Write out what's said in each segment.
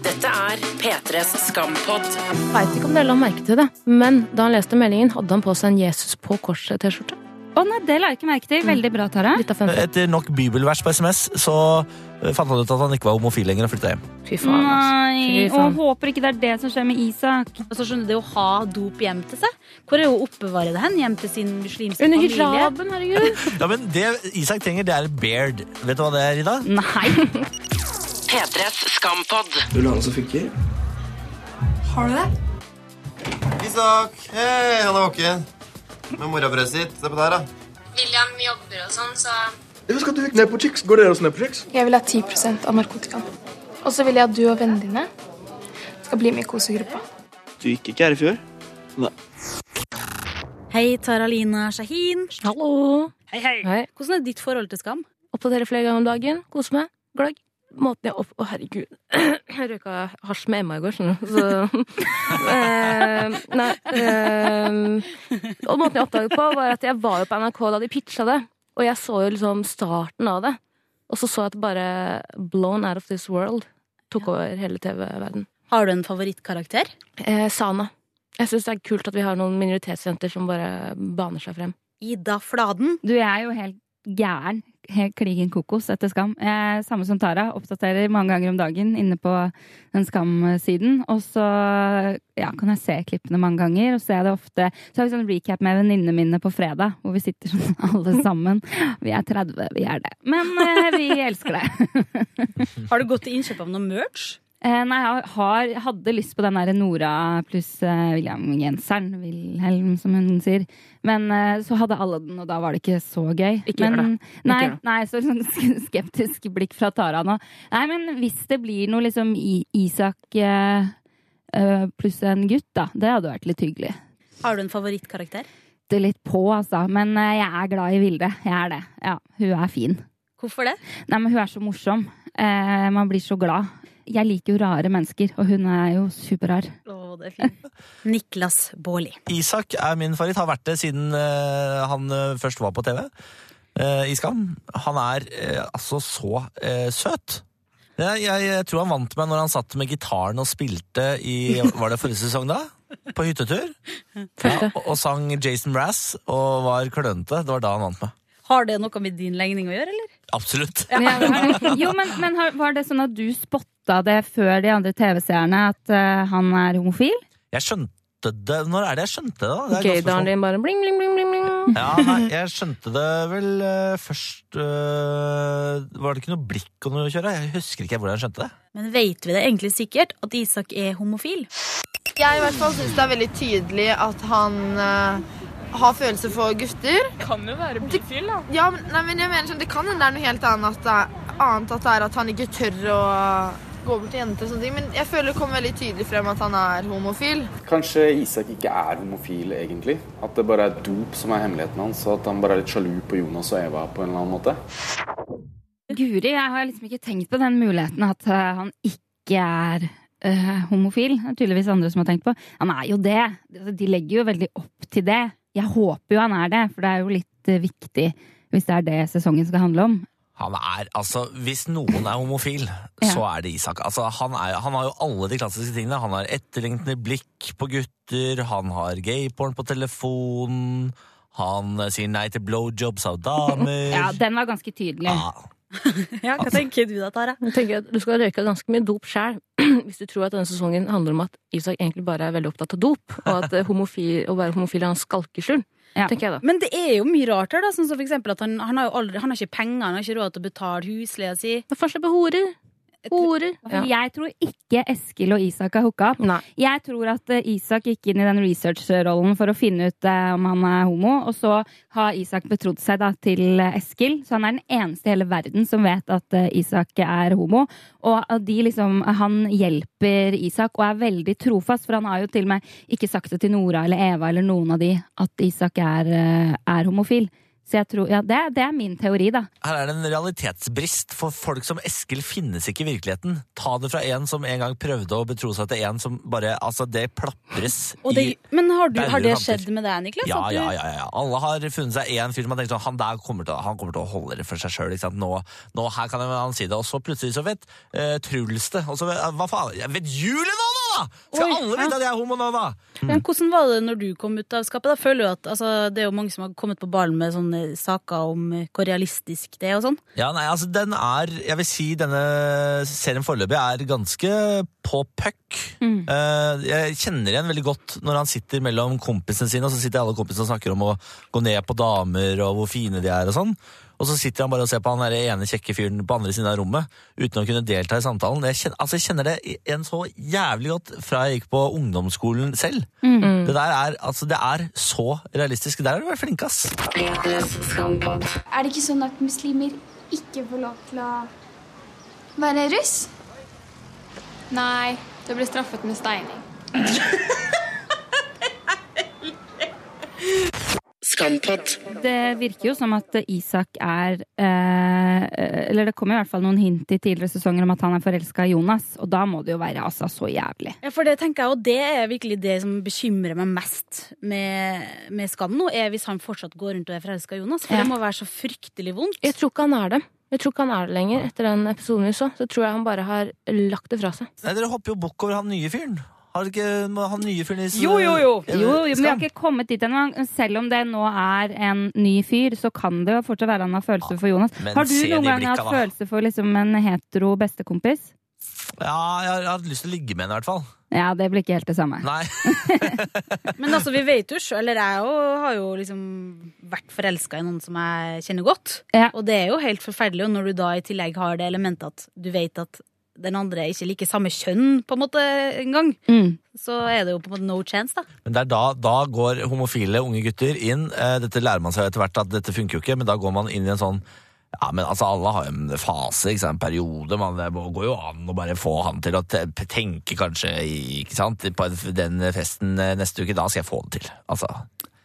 Dette er P3s Skampod. Veit ikke om dere la merke til det, men da han leste meldingen, hadde han på seg en Jesus på korset-T-skjorte. Å nei, det la jeg ikke merke til. Veldig bra, Tara. Etter nok bibelvers på SMS så eh, fant han ut at han ikke var homofil lenger og flytta hjem. Fy faen. Nei, Fy og håper ikke det er det som skjer med Isak. Og så skjønner du, Det å ha dop hjem til seg, hvor er hun oppbevarer det hen? Hjem til sin muslimske Under familie? hijaben, herregud. Ja, men Det Isak trenger, det er beard. Vet du hva det er, Ida? Nei. P3s Skampod. Vil du ha noe som funker? Isak! Hei, han er våken. Med morabrødet sitt. Se på der, da. William jobber og sånn, så Jeg skal du ned på Chicks. Går dere også ned på Chicks? Jeg vil ha 10 av narkotikaen. Og så vil jeg at du og vennene dine skal bli med i kosegruppa. Du gikk ikke her i fjor? Nei. Hei, Taralina Shahin. Hallo. Hei, hei. Hei. Hvordan er ditt forhold til skam? Oppdaterer flere ganger om dagen. Kose meg. Gløgg. Måten jeg opp... Å, herregud. Jeg røyka hasj med Emma i går, skjønner du. Så eh, Nei. eh, og måten jeg oppdaget på, var at jeg var jo på NRK da de pitcha det. Og jeg så jo liksom starten av det. Og så så jeg at det bare Blown out of this world tok over hele TV-verden. Har du en favorittkarakter? Eh, Sana. Jeg syns det er kult at vi har noen minoritetsjenter som bare baner seg frem. Ida Fladen. Du jeg er jo helt gæren. Helt kligen kokos etter Skam. Jeg er samme som Tara. Oppdaterer mange ganger om dagen inne på den Skam-siden. Og så ja, kan jeg se klippene mange ganger. Og så er det ofte Så har vi sånn recap med venninnene mine på fredag, hvor vi sitter sånn alle sammen. Vi er 30, vi er det. Men eh, vi elsker det. Har du gått til innkjøp av noe merch? Eh, nei, jeg har, hadde lyst på den der Nora pluss eh, William-genseren. Wilhelm, som hun sier. Men eh, så hadde alle den, og da var det ikke så gøy. Ikke gjør men, det. Nei, gjør det. nei, så sånn skeptisk blikk fra Tara nå. Nei, men hvis det blir noe liksom Isak pluss en gutt, da. Det hadde vært litt hyggelig. Har du en favorittkarakter? Det er litt på, altså. Men jeg er glad i Vilde. Jeg er det. Ja, hun er fin. Hvorfor det? Nei, men hun er så morsom. Eh, man blir så glad. Jeg liker jo rare mennesker, og hun er jo superrar. Oh, det er fint. Niklas Baarli. Isak er min favoritt. Har vært det siden eh, han eh, først var på TV eh, i Skam. Han er eh, altså så eh, søt. Jeg, jeg, jeg tror han vant meg når han satt med gitaren og spilte i Var det forrige sesong, da? På hyttetur. Ja, og, og sang Jason Brass og var klønete. Det var da han vant meg. Har det noe med din legning å gjøre, eller? Absolutt. Ja, jo, men, men var det sånn at du spotta det før de andre TV-seerne, at uh, han er homofil? Jeg skjønte det Når er det jeg skjønte det? da? Det er spørsmål. din bare bling, bling, bling, bling, bling. Ja, nei, jeg skjønte det vel uh, først uh, Var det ikke noe blikk og noe å kjøre? Jeg husker ikke hvordan jeg skjønte det. Men vet vi det egentlig sikkert at Isak er homofil? Jeg i hvert fall syns det er veldig tydelig at han har følelser for gutter. kan jo være bifil, da. Ja, men, nei, men jeg mener sånn, Det kan hende det er noe helt annet at, det, annet at det er at han ikke tør å gå bort til jenter. og sånne ting, Men jeg føler det kommer veldig tydelig frem at han er homofil. Kanskje Isak ikke er homofil, egentlig. At det bare er dop som er hemmeligheten hans, og at han bare er litt sjalu på Jonas og Eva på en eller annen måte. Guri, jeg har liksom ikke tenkt på den muligheten at eh, han ikke er eh, homofil. Det er tydeligvis andre som har tenkt på. Han er jo det. Altså, De legger jo veldig opp til det. Jeg håper jo han er det, for det er jo litt eh, viktig hvis det er det sesongen skal handle om. Han er, altså, Hvis noen er homofil, Ja. så er det Isak. Altså, han, er, han har jo alle de klassiske tingene. Han har etterlengtende blikk på gutter, han har gayporn på telefonen, han sier nei til blowjobs av damer. Ja, den var ganske tydelig. Ja. Ja, Hva tenker du da, Tara? Jeg tenker at Du skal røyke ganske mye dop sjæl hvis du tror at denne sesongen handler om at Isak egentlig bare er veldig opptatt av dop, og at eh, homofil, å være homofil er hans skalkeskjul. Ja. tenker jeg da. Men det er jo mye rart her, da. Sånn som for eksempel at han, han har jo aldri, han har ikke penger, han har ikke råd til å betale husleia si. Da får slippe horer. Horer. Ja. Jeg tror ikke Eskil og Isak har hooka opp. Nei. Jeg tror at eh, Isak gikk inn i den research-rollen for å finne ut eh, om han er homo, og så har Isak betrodd seg da til eh, Eskil, så han er den eneste i hele verden som vet at Isak er homo. Og de liksom, han hjelper Isak og er veldig trofast, for han har jo til og med ikke sagt det til Nora eller Eva eller noen av de at Isak er, er homofil. Så jeg tror, ja, det, det er min teori, da. Her er det en realitetsbrist, for folk som Eskil finnes ikke i virkeligheten. Ta det fra en som en gang prøvde å betro seg til en som bare Altså, det plapres det, i men har, du, har det skjedd med deg, Niklas? Ja, ja, ja, ja. Alle har funnet seg én fyr som har tenkt sånn Han der kommer til, kommer til å holde det for seg sjøl. Nå, nå her kan han si det. Og så plutselig så vet uh, Truls det. Og så vet, hva faen? Jeg vet Julie nå, da! Skal Oi, alle vite at jeg er homo nå, da? Men hvordan var det når du kom ut av skapet? Da føler du at altså, Det er jo mange som har kommet på ballen med sånne saker om hvor realistisk det er og sånn. Ja, nei, altså den er Jeg vil si denne serien foreløpig er ganske på puck. Mm. Eh, jeg kjenner igjen veldig godt når han sitter mellom kompisene sine, og så sitter alle kompisene og snakker om å gå ned på damer og hvor fine de er og sånn. Og så sitter han bare og ser på han der ene kjekke fyren på andre siden av rommet uten å kunne delta i samtalen. Jeg kjenner, altså jeg kjenner det igjen så jævlig godt fra jeg gikk på ungdomsskolen selv. Mm. Det der er, altså, det er så realistisk. Der har du vært flink, ass. Er det ikke sånn at muslimer ikke får lov til å være russ? Nei, det blir straffet med steining. Skampod. Det virker jo som at Isak er eh, Eller det kommer i hvert fall noen hint i tidligere sesonger om at han er forelska i Jonas, og da må det jo være altså så jævlig. Ja, for det tenker jeg, og det er virkelig det som bekymrer meg mest med, med Skam nå, er hvis han fortsatt går rundt og er forelska i Jonas. For Ja. det må være så fryktelig vondt. Jeg tror ikke han er det. Jeg tror ikke han er det lenger. Etter den episoden vi så, så tror jeg han bare har lagt det fra seg. Nei, dere hopper jo bukk over han nye fyren. Har ikke han nye fyren i Jo, jo, jo. Jo, jo men vi har ikke kommet dit ennå. Selv om det nå er en ny fyr, så kan det jo fortsatt være han har følelser for Jonas. men Har du noen gang hatt følelser for liksom en hetero bestekompis? Ja, jeg har, jeg har hatt lyst til å ligge med henne, i hvert fall. Ja, det blir ikke helt det samme. Nei. Men altså, vi vet jo sjøl, eller jeg jo, har jo liksom vært forelska i noen som jeg kjenner godt. Og det er jo helt forferdelig, og når du da i tillegg har det elementet at du vet at den andre ikke liker samme kjønn på en måte engang, Mm. så er det jo på en måte no chance, da. Men det er da, da går homofile unge gutter inn. Eh, dette lærer man seg etter hvert at dette funker jo ikke, men da går man inn i en sånn ja, men altså Alle har jo en fase, ikke sant? en periode. Man, det går jo an å bare få han til å tenke kanskje ikke sant? på den festen eh, neste uke. Da skal jeg få det til. Altså,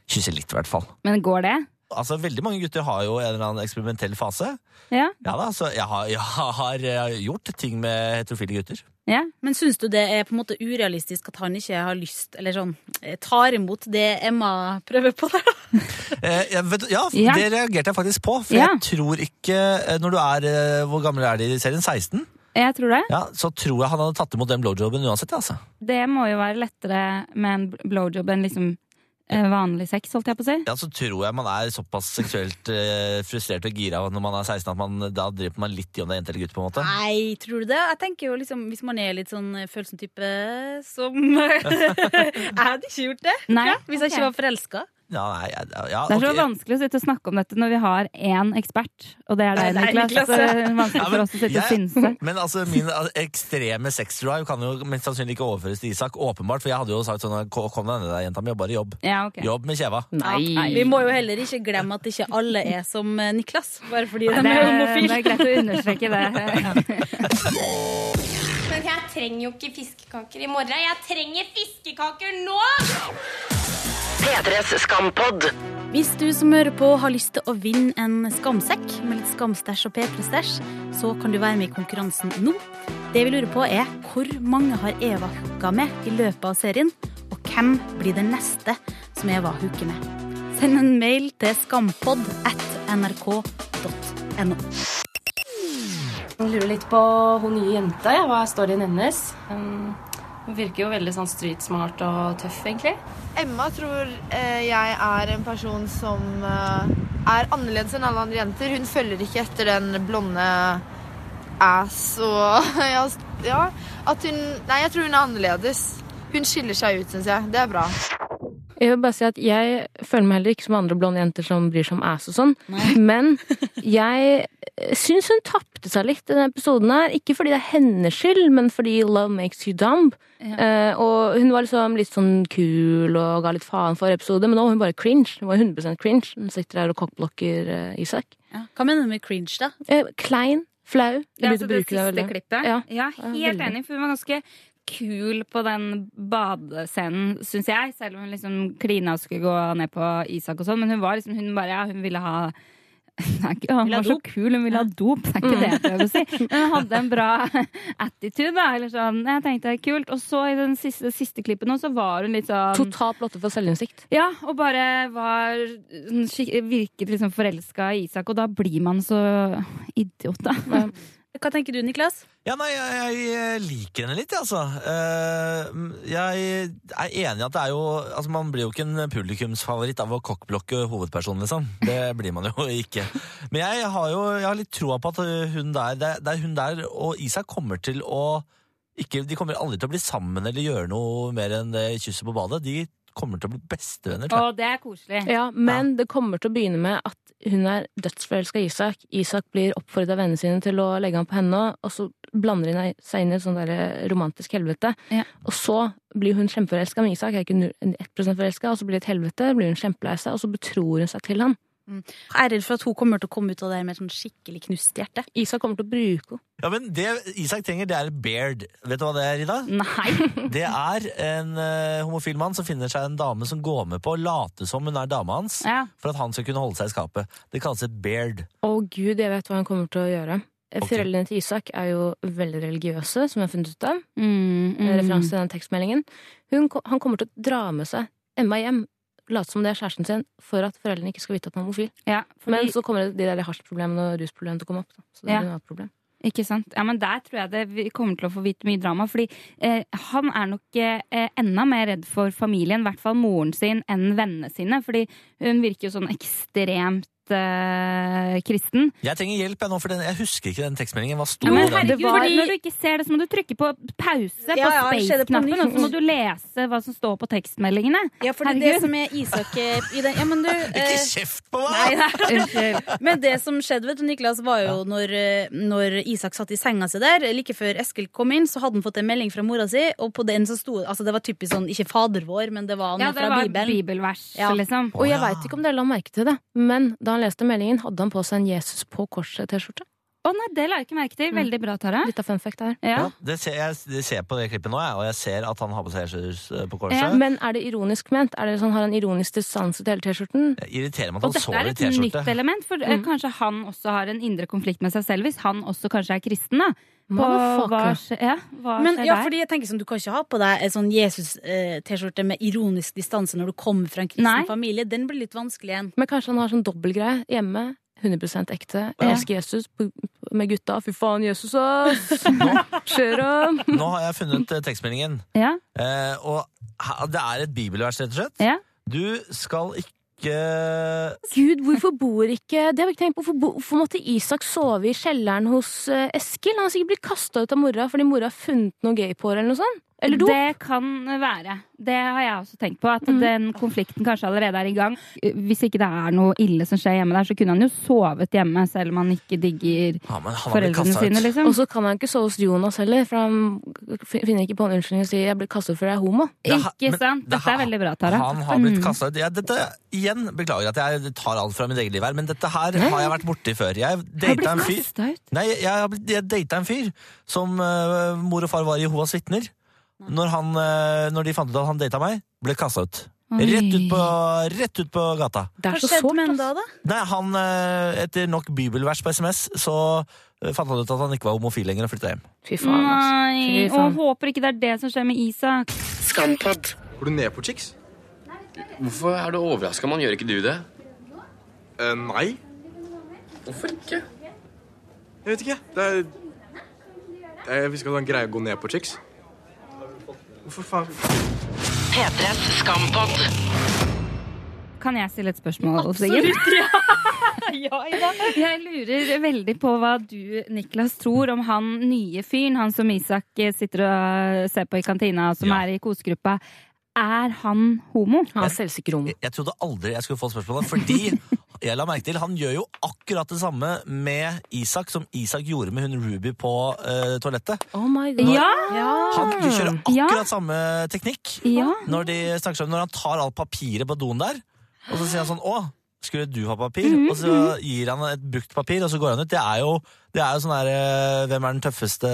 Kysse litt, i hvert fall. Men går det? Altså, Veldig mange gutter har jo en eller annen eksperimentell fase. Ja. Ja da, så jeg har, jeg har eh, gjort ting med heterofile gutter. Ja, Men syns du det er på en måte urealistisk at han ikke har lyst, eller sånn, eh, tar imot det Emma prøver på der, da? Eh, vet, ja, Ja. det reagerte jeg faktisk på. For Ja. jeg tror ikke Når du er Hvor gammel er de i serien? 16? Jeg tror det. Ja, Så tror jeg han hadde tatt imot den blowjoben uansett. ja, Altså. Det må jo være lettere med en blowjob enn liksom vanlig sex, holdt jeg på å si. Ja, Så tror jeg man er såpass seksuelt eh, frustrert og gira når man er 16 at man, da dreper man litt i om det er jente eller gutt. på en måte Nei, tror du det? Jeg tenker jo liksom, Hvis man er litt sånn eh, følsom type som Jeg hadde ikke gjort det. Nei, jeg, hvis jeg ikke var forelska. Ja, nei, ja, ja, Det er så okay. vanskelig å sitte og snakke om dette når vi har én ekspert, og det er deg, Niklas. Det er vanskelig Ja, for oss å sitte og synse. Men altså, min altså, ekstreme sexdrive kan jo mest sannsynlig ikke overføres til Isak. Åpenbart, For jeg hadde jo sagt sånn Kom kom deg ned der, jenta mi, og bare jobb. Ja, ok. Jobb med kjeva. Vi må jo heller ikke glemme at ikke alle er som eh, Niklas, bare fordi de er er, homofile. det er greit å understreke det. Men jeg trenger jo ikke fiskekaker i morgen. Jeg trenger fiskekaker nå! P3s Skampod. Hvis du som hører på har lyst til å vinne en skamsekk med litt skamstæsj og P3-stæsj, så kan du være med i konkurransen nå. Det vi lurer på er hvor mange har Eva hooka med i løpet av serien, og hvem blir det neste som Eva hooker med? Send en mail til skampod at nrk.no. Jeg lurer litt på hun nye jenta, ja, hva er storyen hennes? Um, Hun virker jo veldig sånn street smart og tøff, egentlig. Emma tror eh, jeg er en person som eh, er annerledes enn alle andre jenter. Hun følger ikke etter den blonde ass og ja, at hun Nei, jeg tror hun er annerledes. Hun skiller seg ut, syns jeg. Det er bra. Jeg vil bare si at jeg føler meg heller ikke som andre blonde jenter som bryr seg om ass og sånn. Men jeg syns hun tapte seg litt i denne episoden her. Ikke fordi det er hennes skyld, men fordi love makes you dumb. Eh, og hun var liksom litt sånn kul og ga litt faen for episode, men nå var hun bare cringe. Hun var 100% cringe. Hun sitter her og kokkblokker eh, Isak. Ja. Hva mener du med cringe, da? Eh, klein. Flau. Jeg Ja, altså det siste det klippet. Ja. Ja, helt veldig. enig, for hun var ganske kul på den badescenen, syns jeg. Selv om hun liksom klina og skulle gå ned på Isak og sånn. Men hun var liksom, hun bare, ja, hun ville ha ikke, han var så kul, hun ville ha dop. Det er ikke det jeg prøver å si. Men hun hadde en bra attitude, da. Eller sånn. Jeg tenkte kult. Og så i den siste, siste klippen nå, så var hun litt sånn Totalt blotte for selvinnsikt. Ja, og bare var Virket liksom forelska i Isak, og da blir man så idiot, da. Hva tenker du, Niklas? Ja, nei, jeg, jeg liker henne litt, altså. Eh, Jeg er enig i at det er jo Altså, man blir jo ikke en publikumsfavoritt av å kokkblokke hovedpersonen, liksom. Det blir man jo ikke. Men jeg har jo jeg har litt troa på at hun der, det er- hun der og Isak kommer til å ikke, De kommer aldri til å bli sammen eller gjøre noe mer enn det kysset på badet. De kommer til å bli bestevenner. Og det er koselig. Ja, men det kommer til å begynne med at hun er dødsforelska i Isak. Isak blir oppfordret av vennene sine til å legge ham på henne, og så blander hun seg inn i et sånn der romantisk helvete. Og så blir hun kjempeforelska, med Isak er ikke null- 1 forelska, og så blir det et helvete, blir hun kjempelei seg, og så betror hun seg til Jeg er redd for at hun kommer til å komme ut av det med et sånn skikkelig knust hjerte. Isak kommer til å bruke henne. Ja, men Det Isak trenger, det er beard. Vet du hva det er, Ida? Nei. Det er en uh, homofil mann som finner seg en dame som går med på å late som hun er dama hans, Ja. for at han skal kunne holde seg i skapet. Det kalles et beard. Å gud, jeg vet hva han kommer til å gjøre. Foreldrene til Isak er jo veldig religiøse, som jeg har funnet ut av. Mm, mm. Referanse til den tekstmeldingen. Hun, han kommer til å dra med seg Emma hjem, late som det er kjæresten sin, for at foreldrene ikke skal vite at han er homofil. Ja, fordi- Men så kommer det de der hasjproblemene og rusproblemene til å komme opp. Da. Så det Ja. blir et problem. Ikke sant? Ja, men Der tror jeg det vi kommer til å få vite mye drama. Fordi eh, han er nok eh, enda mer redd for familien, i hvert fall moren sin, enn vennene sine. Fordi hun virker jo sånn ekstremt eh, kristen. Jeg trenger hjelp jeg nå, for den, jeg husker ikke den tekstmeldingen. Hva sto Ja, men Var... Fordi, Når du ikke ser det, så må du trykke på pause på Ja, ja, det på space-knappen, og så må du lese hva som står på tekstmeldingene. Ja, for det, det som er Isak eh, i den Ja, men du Ikke eh, kjeft på meg! Nei. Men det som skjedde, vet du, Niklas, var jo når, eh, når Isak satt i senga si der, like før Eskil kom inn, så hadde han fått en melding fra mora si, og på den så sto Altså, det var typisk sånn, ikke Fader vår, men det var noe Ja, det fra var Bibelen. bibelvers, Ja. liksom. Og jeg veit ikke om dere la merke til det, men da han leste meldingen, hadde han på seg en Jesus på korset-T-skjorte. Å nei, det la jeg ikke merke til. Veldig bra, Tara. Litt av fun fact her. Ja. Ja, det ser, jeg det ser på det klippet nå, jeg, og jeg ser at han har på seg Jesus eh, på korset. Ja, men er det ironisk ment? Er det sånn, Har han ironisk distanse til hele T-skjorten? Det irriterer meg at han sover i T-skjorte. Og dette er et nytt element, for eh, Mm. kanskje han også har en indre konflikt med seg selv, hvis han også kanskje er kristen, da. På hva skjer, ja, hva Men skjer ja, der? fordi jeg tenker sånn, Du kan ikke ha på deg en sånn Jesus-T-skjorte med ironisk distanse når du kommer fra en kristen Nei. familie. Den blir litt vanskelig igjen. Men kanskje han har sånn dobbeltgreie hjemme. 100 ekte. Jeg elsker Jesus med gutta. Fy faen, Jesus, ass! Skjer? Nå har jeg funnet eh, tekstmeldingen, Ja. eh, og det er et bibelvers, rett og slett. Ja. Du skal ikke Gud, hvorfor bor ikke Det har vi ikke tenkt på. Hvorfor, måtte Isak sove i kjelleren hos eh, Eskil? Han har sikkert blitt kasta ut av mora fordi mora har funnet noe gay på henne eller noe sånt. Eller dop. Det kan være. Det har jeg også tenkt på. At mm. den konflikten kanskje allerede er i gang. Hvis ikke det er noe ille som skjer hjemme der, så kunne han jo sovet hjemme selv om han ikke digger Ja, han foreldrene sine, liksom. Og så kan han ikke sove hos Jonas heller, for han finner ikke på en unnskyldning og sier 'jeg blir kastet ut fordi jeg er homo'. Det ha- Ikke men sant? det Dette er veldig bra, Tara. Han har blitt kasta kastet ut. Ja, dette, igjen, beklager at jeg tar alt fra mitt eget liv her, men dette her har jeg vært borti før. Jeg data en fyr? Nei, jeg, har blitt- jeg data en fyr som uh, mor og far var Jehovas vitner. Når, han, eh, når de fant ut at han data meg, ble kasta ut. Rett ut, på, rett ut på gata. Det er så skjedde sårt, med han da, da? Nei, han, eh, Etter nok bibelvers på SMS, så eh, fant han ut at han ikke var homofil lenger og flytta hjem. Fy faen. Nei, Fy og håper ikke det er det som skjer med Isak. Skampod. Går du ned på chicks? Hvorfor er du overraska, man? Gjør ikke du det? Uh, nei. Hvorfor ikke? Jeg vet ikke. Det er Jeg visste ikke at det var en greie å gå ned på chicks. Hvorfor faen P3s skampott. Kan jeg stille et spørsmål, Absolutt, ja, Ida. Jeg lurer veldig på hva du, Niklas, tror om han nye fyren, han som Isak sitter og ser på i kantina, som Ja. er i kosegruppa. Er han homo? Han er selvsikker homo. Jeg, jeg trodde aldri jeg skulle få spørsmålet, fordi jeg la merke til han gjør jo akkurat det samme med Isak som Isak gjorde med hun Ruby på uh, toalettet. Oh my god. Ja! Han kjører akkurat Ja. samme teknikk Ja. når de snakker sammen, når han tar alt papiret på doen der, og så sier han sånn 'Å, skulle du ha papir?' Mhm, Og så gir han et brukt papir, og så går han ut. Det er jo, det er jo sånn der eh, Hvem er den tøffeste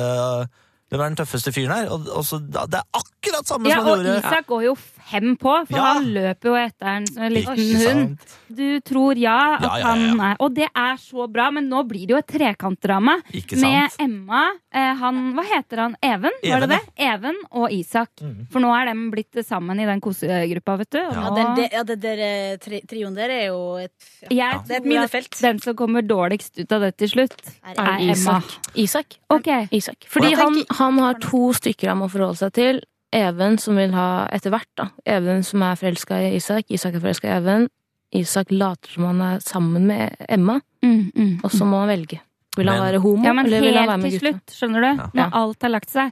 Hvem er den tøffeste fyren her? Og, og så, det er akkurat samme Ja, som han og. Isak går jo fem på, for Ja. han løper jo etter en sånn liten hund. Du tror ja at Ja, ja, ja, han er Og det er så bra, men nå blir det jo et trekantdrama med? Emma. Eh, han, hva heter han? Even? Var Even, det det? Even og Isak. For nå er de blitt sammen i den kosegruppa, vet du. Og Ja, den, det, ja, det der tri, trioen der er jo et ja, Jeg Det er et minefelt. Den som kommer dårligst ut av det til slutt, Er er Emma. Isak. Isak. Ok. Isak. Fordi han, han har to stykker han må forholde seg til. Even som vil ha etter hvert, da. Even som er forelska i Isak. Isak er forelska i Even. Isak later som han er sammen med Emma, Mm, mm, og så må han velge. Vil han Men- være homo, Ja, men eller vil han være helt til slutt, skjønner du, når alt har lagt seg,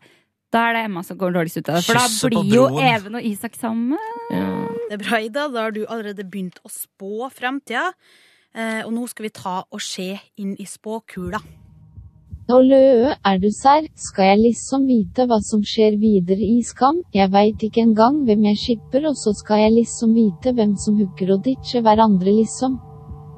da er det Emma som går dårligst ut av det. For da blir jo. Even og Isak sammen. Det er bra, Ida. Da har du allerede begynt å spå fremtida. Eh, og nå skal vi ta og se inn i spåkula. Nå er du serr? Skal jeg liksom vite hva som skjer videre i Skam? Jeg veit ikke engang hvem jeg skipper, og så skal jeg liksom vite hvem som hooker og ditcher hverandre, liksom.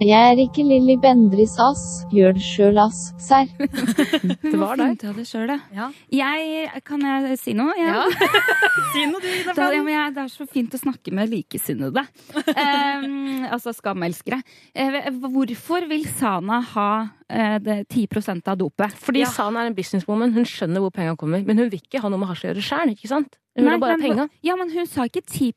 Jeg er ikke Lilly Bendris ass. Gjør det sjøl, ass. Serr. Det var deg. Du det sjøl, det. Ja. Jeg, kan jeg si noe? Ja. si noe, du, Ida. Da, ja, men jeg, det er så fint å snakke med likesinnede. Um, altså skamelskere. Eh, hvorfor vil Sana ha eh, det 10 av dopet? Fordi Sana er en businesswoman. Hun skjønner hvor penga kommer. Men hun vil ikke ha noe med hasj å gjøre sjøl, ikke sant? Hun vil Nei, ha bare men- penga. Ja, men hun sa ikke 10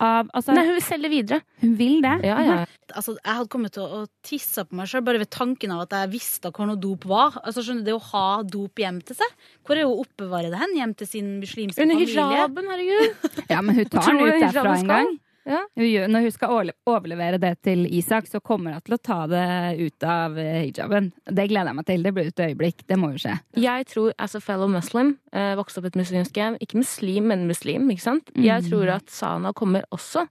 av altså, Nei, hun vil selge videre. Hun vil det? Ja, ja. Altså, jeg hadde kommet til å, å tisse på meg sjøl bare ved tanken av at jeg visste hvor noe dop var. Altså, skjønner du, Det å ha dop hjem til seg. Hvor er hun oppbevarer oppbevare det hen? Hjem til sin muslimske Under familie? hijaben, herregud. Ja, men hun tar den ut derfra en skal? gang. Ja. Når hun skal overlevere det til Isak, så kommer hun til å ta det ut av eh, hijaben. Det gleder jeg meg til. Det blir et øyeblikk. Det må jo skje. Jeg tror, as a fellow muslim, eh, vokste opp i et muslimsk hjem, ikke muslim, men muslim, ikke sant? Mm. Jeg tror at Sana kommer også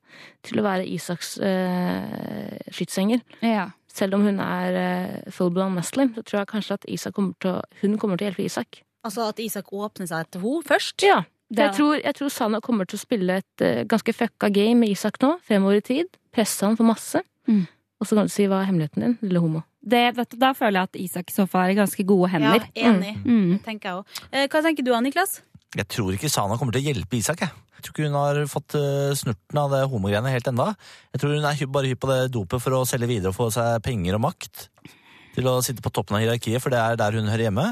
til å være Isaks uh, skytsenger. Ja. Selv om hun er eh, full-blown muslim, så tror jeg kanskje at Isak kommer til å, hun kommer til å hjelpe Isak. Altså at Isak åpner seg til henne først? Ja. Det- Jeg tror, jeg tror Sana kommer til å spille et uh, ganske fucka game med Isak nå, fem år i tid. Presse han for masse. Mm. Og så kan du si hva er hemmeligheten din, lille homo. Det, vet du, da føler jeg at Isak i så fall er i ganske gode hender. Ja, enig. Mm. Det tenker jeg også. Eh, hva tenker du, Niklas? Jeg tror ikke Sana kommer til å hjelpe Isak. Jeg, jeg tror ikke hun har fått eh, snurten av det homogreiene helt enda. Jeg tror hun er bare hypp på det dopet for å selge videre og få seg penger og makt. Til å sitte på toppen av hierarkiet, for det er der hun hører hjemme.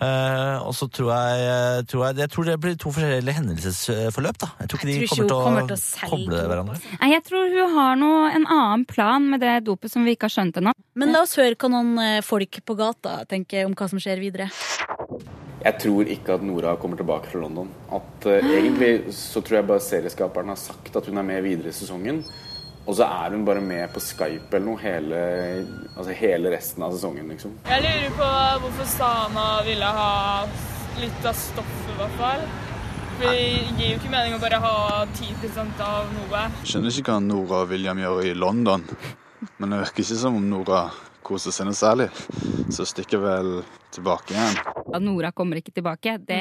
Eh, og så tror jeg, eh, tror jeg Jeg tror det blir to forskjellige hendelsesforløp. da Jeg tror ikke Jeg de tror ikke kommer til å, kommer til å selge koble hverandre. Nei, Jeg tror hun har noe, en annen plan med det dopet som vi ikke har skjønt ennå. Men la oss høre hva noen eh, folk på gata tenker om hva som skjer videre. Jeg tror ikke at Nora kommer tilbake fra London. At uh, Egentlig så tror jeg bare serieskaperen har sagt at hun er med videre i sesongen. Og så er hun bare med på Skype eller noe hele, altså hele resten av sesongen, liksom. Jeg lurer på hvorfor Sana ville ha litt av stoffet, i hvert fall. For det gir jo ikke mening å bare ha 10 av noe. Skjønner ikke hva Nora og William gjør i London, men det virker ikke som om Nora koser seg noe særlig. Så stikker vel tilbake igjen. At Nora kommer ikke tilbake. Det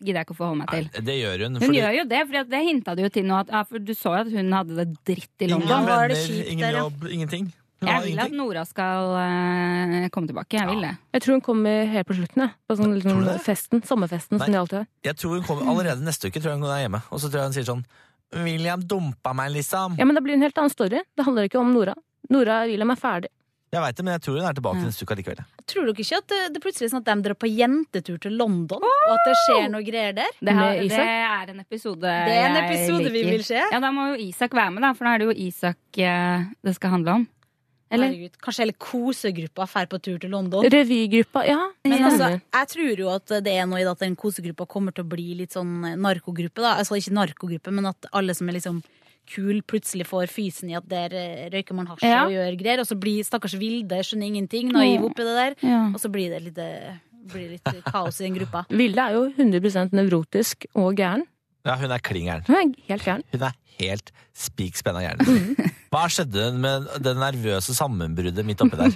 gidder jeg ikke å forholde meg til. Det gjør hun. Hun fordi- gjør jo det, for det hinta du jo til nå. At, ja, for du så jo at hun hadde det dritt i Ingen London. venner, ingen jobb, ingenting. Hun Jeg vil at. Nora skal uh, komme tilbake. Jeg vil det. Jeg tror hun kommer helt på slutten, Ja. På sånn liksom, det? festen, sommerfesten Nei. som de alltid har. Jeg tror hun kommer allerede neste uke. tror jeg hun er hjemme Og så tror jeg hun sier sånn William dumpa meg, liksom. Ja, men det blir en helt annen story. Det handler ikke om Nora. Nora William er ferdig. Jeg vet det, men jeg tror hun er tilbake neste uke likevel. Tror dere ikke at det, det plutselig er sånn at de drar på jentetur til London? Og at det skjer noe greier der? Det, har, det er en episode Det er en episode vi vil se. Ja, Da må jo Isak være med, da, for da er det jo Isak eh, det skal handle om. Eller? Herregud, kanskje hele kosegruppa drar på tur til London? Revygruppa, ja. Men Ja. altså, jeg tror jo at det er noe i det at den kosegruppa kommer til å bli litt sånn narkogruppe. da Altså ikke narkogruppe, men at alle som er liksom kul, plutselig får fysen i at der eh, røyker man hasj Ja. og gjør greier. Og så blir stakkars Vilde skjønner ingenting, naiv oppi det der. Ja. Og så blir det litt, eh, blir litt kaos i den gruppa. Vilde er jo 100 nevrotisk og gæren. Ja, hun er klin gæren. Hun er helt gæren. Hun er helt spik spenna gæren. Hva skjedde med det nervøse sammenbruddet midt oppi der?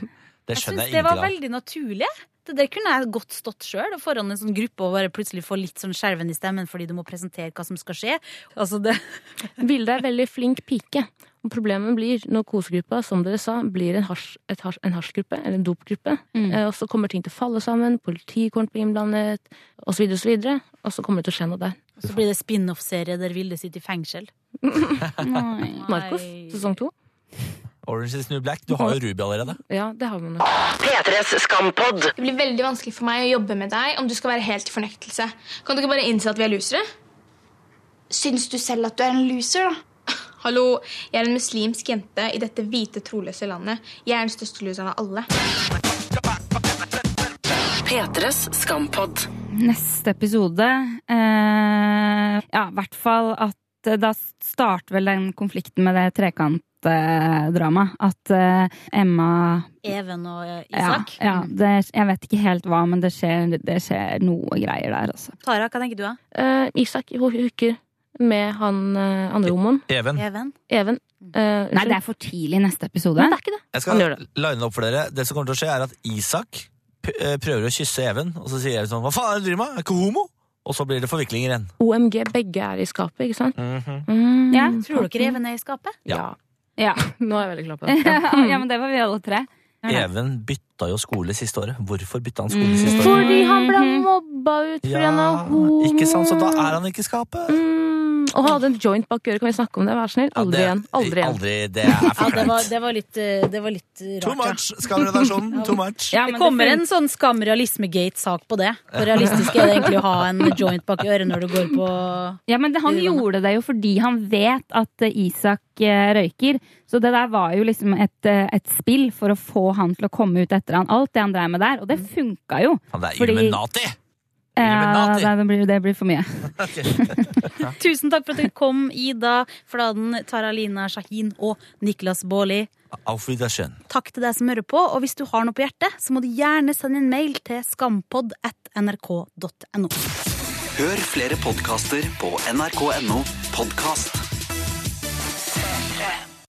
Det skjønner Jeg ingenting av. jeg det var veldig naturlig. Det der kunne jeg godt stått sjøl foran en sånn gruppe og bare plutselig få litt sånn skjelven i stemmen fordi du må presentere hva som skal skje. Altså det Vilde er veldig flink pike. Problemet blir når kosegruppa, som dere sa, blir en, hasj, et hasj, en hasjgruppe, eller en dopgruppe. Mm. Eh, og så kommer ting til å falle sammen, politiet kommer til å bli innblandet, osv., osv. Og, så og så kommer det til å skje noe der. Og så blir det spin-off-serie der Vilde sitter i fengsel. Marcos, sesong to. Orange is New Black. Du har jo Ruby allerede. Ja, det har. P3s skampod. Det blir veldig vanskelig for meg å jobbe med deg om du skal være helt i fornektelse. Kan du ikke bare innse at vi er losere? Syns du selv at du er en loser, da? Hallo, jeg er en muslimsk jente i dette hvite, troløse landet. Jeg er den største loseren av alle. P3s skampod. Neste episode eh, Ja, i hvert fall at da starter vel den konflikten med det trekantdramaet. At eh, Emma Even og Isak? Ja, ja det, jeg vet ikke helt hva, men det skjer, det skjer noe greier der, altså. Tara, hva tenker du da? Eh, Isak hooker med han eh, andre homoen. Even. Even? Even. Uh, Nei, det er for tidlig i neste episode. Men det er ikke det. Jeg skal line opp for dere. Det som kommer til å skje, er at Isak eh, prøver å kysse Even, og så sier Even sånn Hva faen er det du driver med? Er ikke homo? Og så blir det forviklinger igjen. OMG, begge er i skapet, ikke sant? Mhm. Mm, Ja, tror dere Even er i skapet? Ja. Ja. Nå er jeg veldig klar på det. ja, men det var vi alle tre. Even bytta jo skole siste året. Hvorfor bytta han Mm. skole siste året? Fordi han ble mobba ut fordi han er homo. Ikke sant, så da er han ikke i skapet. Mm, og ha hadde en joint bak øret. Kan vi snakke om det? Vær snill. Aldri det- igjen. Aldri igjen. Aldri, det er Ja, det var, det var litt, eh, det var litt rart. Too much, Skam-redaksjonen. Too much. det kommer en sånn Skam realisme-gate-sak på det. Hvor realistisk er det egentlig å ha en joint bak øret når du går på Ja, men det, han gjorde det jo fordi han vet at eh, Isak eh, røyker. Så det der var jo liksom et, et spill for å få han til å komme ut etter han. Alt det han drev med der. Og det funka jo. Han er Fordi- Illuminati! Ja, Illuminati. det, det, blir, det blir for mye. Tusen takk for at du kom, Ida Fladen, Taralina Shahin og Niklas Baarli. Auf Wiedersehen. Takk til deg som hører på, og hvis du har noe på hjertet, så må du gjerne sende en mail til skampod at nrk.no. Hør flere podkaster på nrk.no podkast.